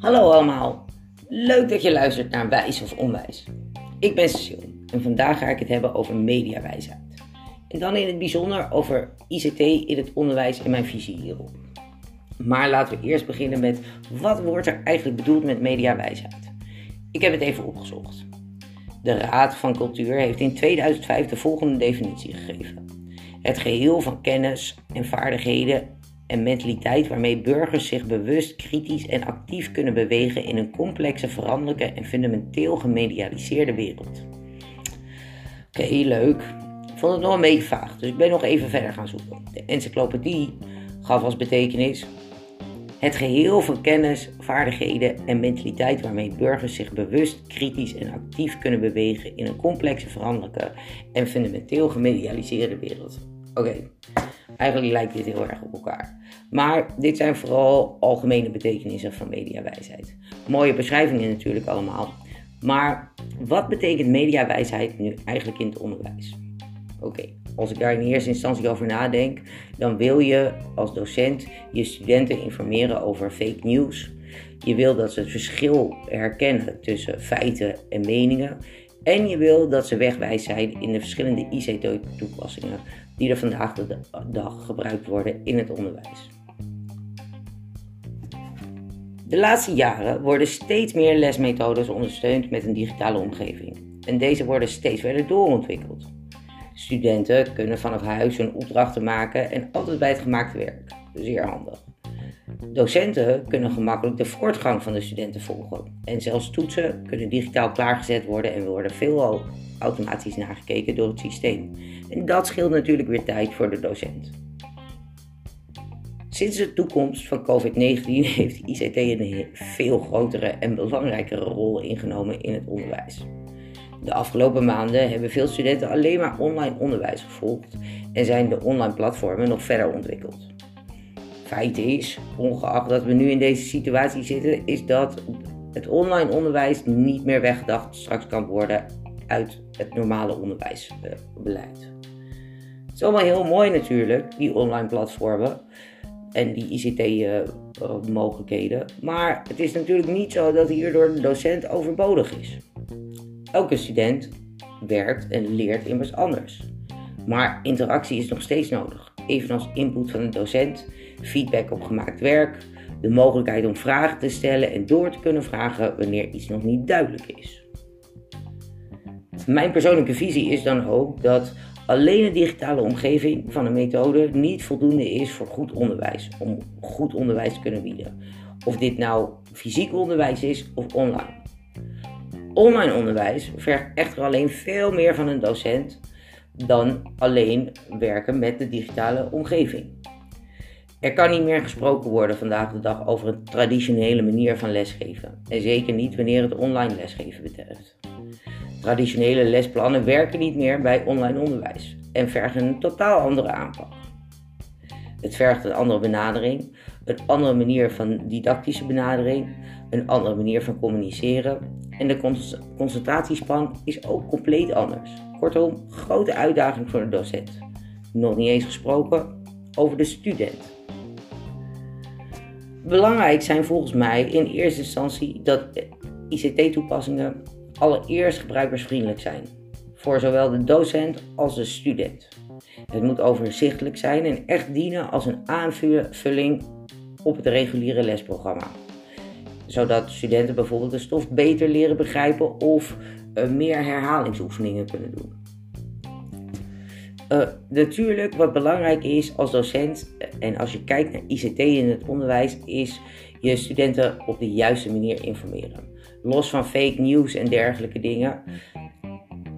Hallo allemaal, leuk dat je luistert naar Wijs of Onwijs. Ik ben Cecile en vandaag ga ik het hebben over mediawijsheid. En dan in het bijzonder over ICT in het onderwijs en mijn visie hierop. Maar laten we eerst beginnen met wat wordt er eigenlijk bedoeld met mediawijsheid? Ik heb het even opgezocht. De Raad van Cultuur heeft in 2005 de volgende definitie gegeven. Het geheel van kennis en vaardigheden en mentaliteit waarmee burgers zich bewust, kritisch en actief kunnen bewegen in een complexe, veranderlijke en fundamenteel gemedialiseerde wereld. Oké, leuk. Ik vond het nog een beetje vaag, dus ik ben nog even verder gaan zoeken. De encyclopedie gaf als betekenis het geheel van kennis, vaardigheden en mentaliteit waarmee burgers zich bewust, kritisch en actief kunnen bewegen in een complexe, veranderlijke en fundamenteel gemedialiseerde wereld. Oké, eigenlijk lijkt dit heel erg op elkaar. Maar dit zijn vooral algemene betekenissen van mediawijsheid. Mooie beschrijvingen natuurlijk allemaal. Maar wat betekent mediawijsheid nu eigenlijk in het onderwijs? Oké, als ik daar in eerste instantie over nadenk, dan wil je als docent je studenten informeren over fake news. Je wil dat ze het verschil herkennen tussen feiten en meningen. En je wil dat ze wegwijs zijn in de verschillende ICT-toepassingen die er vandaag de dag gebruikt worden in het onderwijs. De laatste jaren worden steeds meer lesmethodes ondersteund met een digitale omgeving. En deze worden steeds verder doorontwikkeld. Studenten kunnen vanaf huis hun opdrachten maken en altijd bij het gemaakte werk. Zeer handig. Docenten kunnen gemakkelijk de voortgang van de studenten volgen. En zelfs toetsen kunnen digitaal klaargezet worden en worden veelal automatisch nagekeken door het systeem. En dat scheelt natuurlijk weer tijd voor de docent. Sinds de toekomst van COVID-19 heeft ICT een veel grotere en belangrijkere rol ingenomen in het onderwijs. De afgelopen maanden hebben veel studenten alleen maar online onderwijs gevolgd en zijn de online platformen nog verder ontwikkeld. Feit is, ongeacht dat we nu in deze situatie zitten, is dat het online onderwijs niet meer weggedacht straks kan worden uit het normale onderwijsbeleid. Het is allemaal heel mooi natuurlijk, die online platformen en die ICT-mogelijkheden. maar het is natuurlijk niet zo dat hierdoor de docent overbodig is. Elke student werkt en leert immers anders. Maar interactie is nog steeds nodig, evenals input van een docent, feedback op gemaakt werk, de mogelijkheid om vragen te stellen en door te kunnen vragen wanneer iets nog niet duidelijk is. Mijn persoonlijke visie is dan ook dat alleen een digitale omgeving van een methode niet voldoende is voor goed onderwijs, om goed onderwijs te kunnen bieden. Of dit nou fysiek onderwijs is of online. Online onderwijs vergt echter alleen veel meer van een docent dan alleen werken met de digitale omgeving. Er kan niet meer gesproken worden vandaag de dag over een traditionele manier van lesgeven. En zeker niet wanneer het online lesgeven betreft. Traditionele lesplannen werken niet meer bij online onderwijs en vergen een totaal andere aanpak. Het vergt een andere benadering, een andere manier van didactische benadering, een andere manier van communiceren en de concentratiespan is ook compleet anders. Kortom, grote uitdaging voor de docent. Nog niet eens gesproken over de student. Belangrijk zijn volgens mij in eerste instantie dat ICT-toepassingen allereerst gebruikersvriendelijk zijn, voor zowel de docent als de student. Het moet overzichtelijk zijn en echt dienen als een aanvulling op het reguliere lesprogramma. Zodat studenten bijvoorbeeld de stof beter leren begrijpen of uh, meer herhalingsoefeningen kunnen doen. Uh, natuurlijk, wat belangrijk is als docent eh, en als je kijkt naar ICT in het onderwijs, is je studenten op de juiste manier informeren. Los van fake news en dergelijke dingen,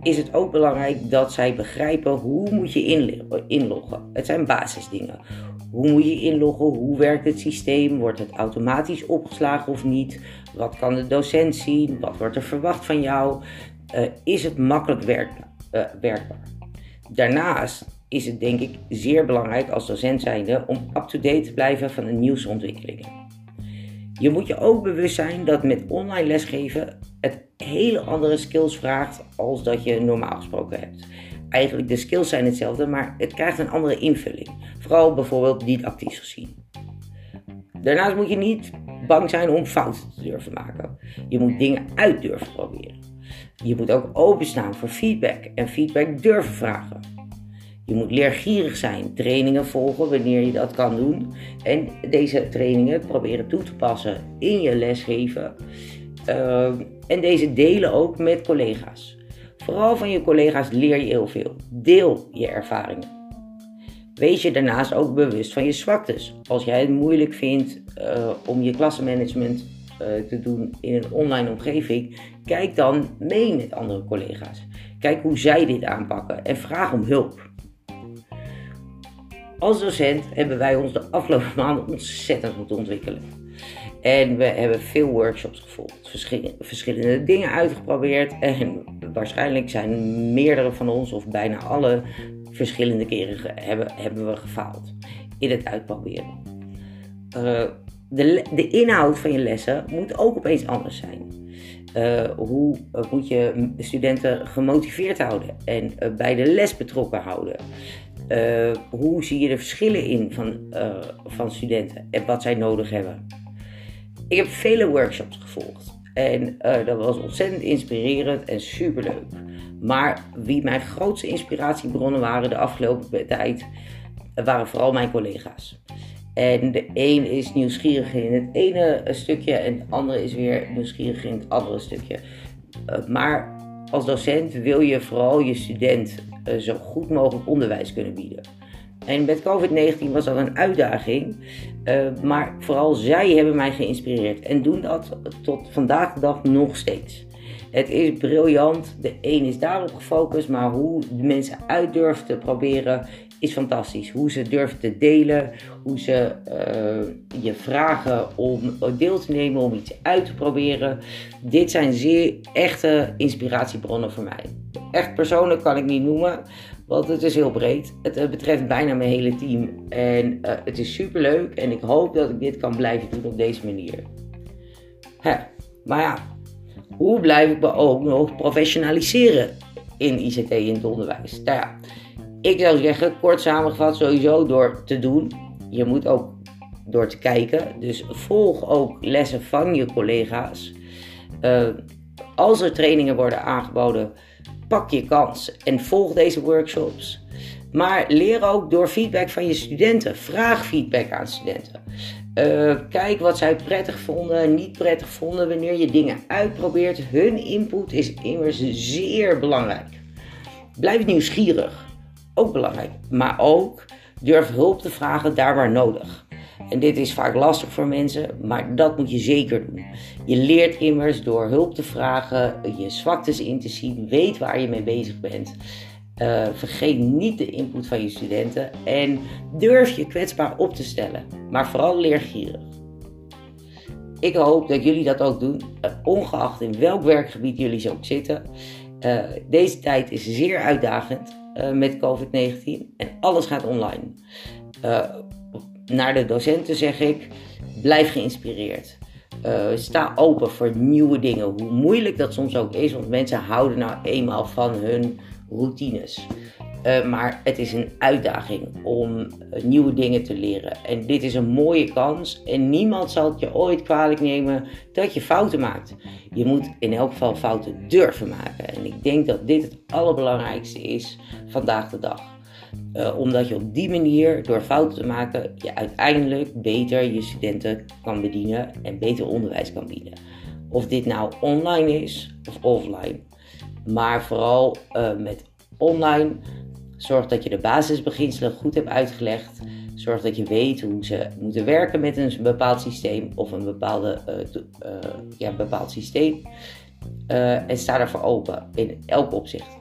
is het ook belangrijk dat zij begrijpen hoe moet je inloggen. Het zijn basisdingen. Hoe moet je inloggen? Hoe werkt het systeem? Wordt het automatisch opgeslagen of niet? Wat kan de docent zien? Wat wordt er verwacht van jou? Uh, is het makkelijk werk, uh, werkbaar? Daarnaast is het denk ik zeer belangrijk als docent zijnde om up-to-date te blijven van de nieuwste ontwikkelingen. Je moet je ook bewust zijn dat met online lesgeven het hele andere skills vraagt als dat je normaal gesproken hebt. Eigenlijk de skills zijn hetzelfde, maar het krijgt een andere invulling. Vooral bijvoorbeeld didactisch gezien. Daarnaast moet je niet bang zijn om fouten te durven maken. Je moet dingen uit durven proberen. Je moet ook openstaan voor feedback en feedback durven vragen. Je moet leergierig zijn, trainingen volgen wanneer je dat kan doen. En deze trainingen proberen toe te passen in je lesgeven. Uh, en deze delen ook met collega's. Vooral van je collega's leer je heel veel. Deel je ervaringen. Wees je daarnaast ook bewust van je zwaktes. Als jij het moeilijk vindt uh, om je klassenmanagement uh, te doen in een online omgeving, kijk dan mee met andere collega's. Kijk hoe zij dit aanpakken en vraag om hulp. Als docent hebben wij ons de afgelopen maanden ontzettend moeten ontwikkelen. En we hebben veel workshops gevolgd, verschillende dingen uitgeprobeerd. En waarschijnlijk zijn meerdere van ons, of bijna alle, verschillende keren hebben, hebben we gefaald in het uitproberen. Uh, de, de inhoud van je lessen moet ook opeens anders zijn. Uh, hoe uh, moet je studenten gemotiveerd houden en bij de les betrokken houden? Hoe zie je de verschillen in van, van studenten en wat zij nodig hebben? Ik heb vele workshops gevolgd en dat was ontzettend inspirerend en superleuk. Maar wie mijn grootste inspiratiebronnen waren de afgelopen tijd, waren vooral mijn collega's. En de een is nieuwsgierig in het ene stukje en de andere is weer nieuwsgierig in het andere stukje. Eh, maar als docent wil je vooral je student eh, zo goed mogelijk onderwijs kunnen bieden. En met COVID-19 was dat een uitdaging, uh, maar vooral zij hebben mij geïnspireerd en doen dat tot vandaag de dag nog steeds. Het is briljant. De een is daarop gefocust, maar hoe de mensen uit durven te proberen is fantastisch. Hoe ze durven te delen, hoe ze uh, je vragen om deel te nemen, om iets uit te proberen. Dit zijn zeer echte inspiratiebronnen voor mij. Echt persoonlijk kan ik niet noemen, want het is heel breed. Het betreft bijna mijn hele team. En uh, het is super leuk en ik hoop dat ik dit kan blijven doen op deze manier. Maar ja, hoe blijf ik me ook nog professionaliseren in ICT in het onderwijs? Nou ja, ik zou zeggen, kort samengevat, sowieso door te doen. Je moet ook door te kijken. Dus volg ook lessen van je collega's. Uh, als er trainingen worden aangeboden, pak je kans en volg deze workshops. Maar leer ook door feedback van je studenten. Vraag feedback aan studenten. Uh, kijk wat zij prettig vonden, niet prettig vonden wanneer je dingen uitprobeert. Hun input is immers zeer belangrijk. Blijf nieuwsgierig, ook belangrijk. Maar ook durf hulp te vragen daar waar nodig. En dit is vaak lastig voor mensen, maar dat moet je zeker doen. Je leert immers door hulp te vragen, je zwaktes in te zien, weet waar je mee bezig bent. Uh, vergeet niet de input van je studenten en durf je kwetsbaar op te stellen, maar vooral leergierig. Ik hoop dat jullie dat ook doen, uh, ongeacht in welk werkgebied jullie ook zitten. Uh, deze tijd is zeer uitdagend met COVID-19 en alles gaat online. naar de docenten zeg ik: blijf geïnspireerd. sta open voor nieuwe dingen, hoe moeilijk dat soms ook is, want mensen houden nou eenmaal van hun routines. Uh, maar het is een uitdaging om uh, nieuwe dingen te leren. En dit is een mooie kans. En niemand zal het je ooit kwalijk nemen dat je fouten maakt. Je moet in elk geval fouten durven maken. En ik denk dat dit het allerbelangrijkste is vandaag de dag. Uh, omdat je op die manier, door fouten te maken, je uiteindelijk beter je studenten kan bedienen en beter onderwijs kan bieden. Of dit nou online is of offline. Maar vooral met online. Zorg dat je de basisbeginselen goed hebt uitgelegd. Zorg dat je weet hoe ze moeten werken met een bepaald systeem of een bepaalde, uh, uh, ja, bepaald systeem. en sta daarvoor open in elk opzicht.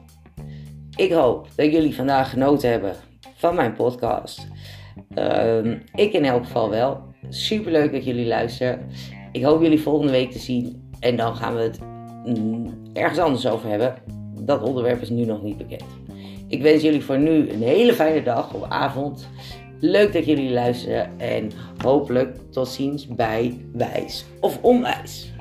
Ik hoop dat jullie vandaag genoten hebben van mijn podcast. Ehm, ik in elk geval wel. Super leuk dat jullie luisteren. Ik hoop jullie volgende week te zien. En dan gaan we het mm, ergens anders over hebben. Dat onderwerp is nu nog niet bekend. Ik wens jullie voor nu een hele fijne dag of avond. Leuk dat jullie luisteren en hopelijk tot ziens bij Wijs of Onwijs.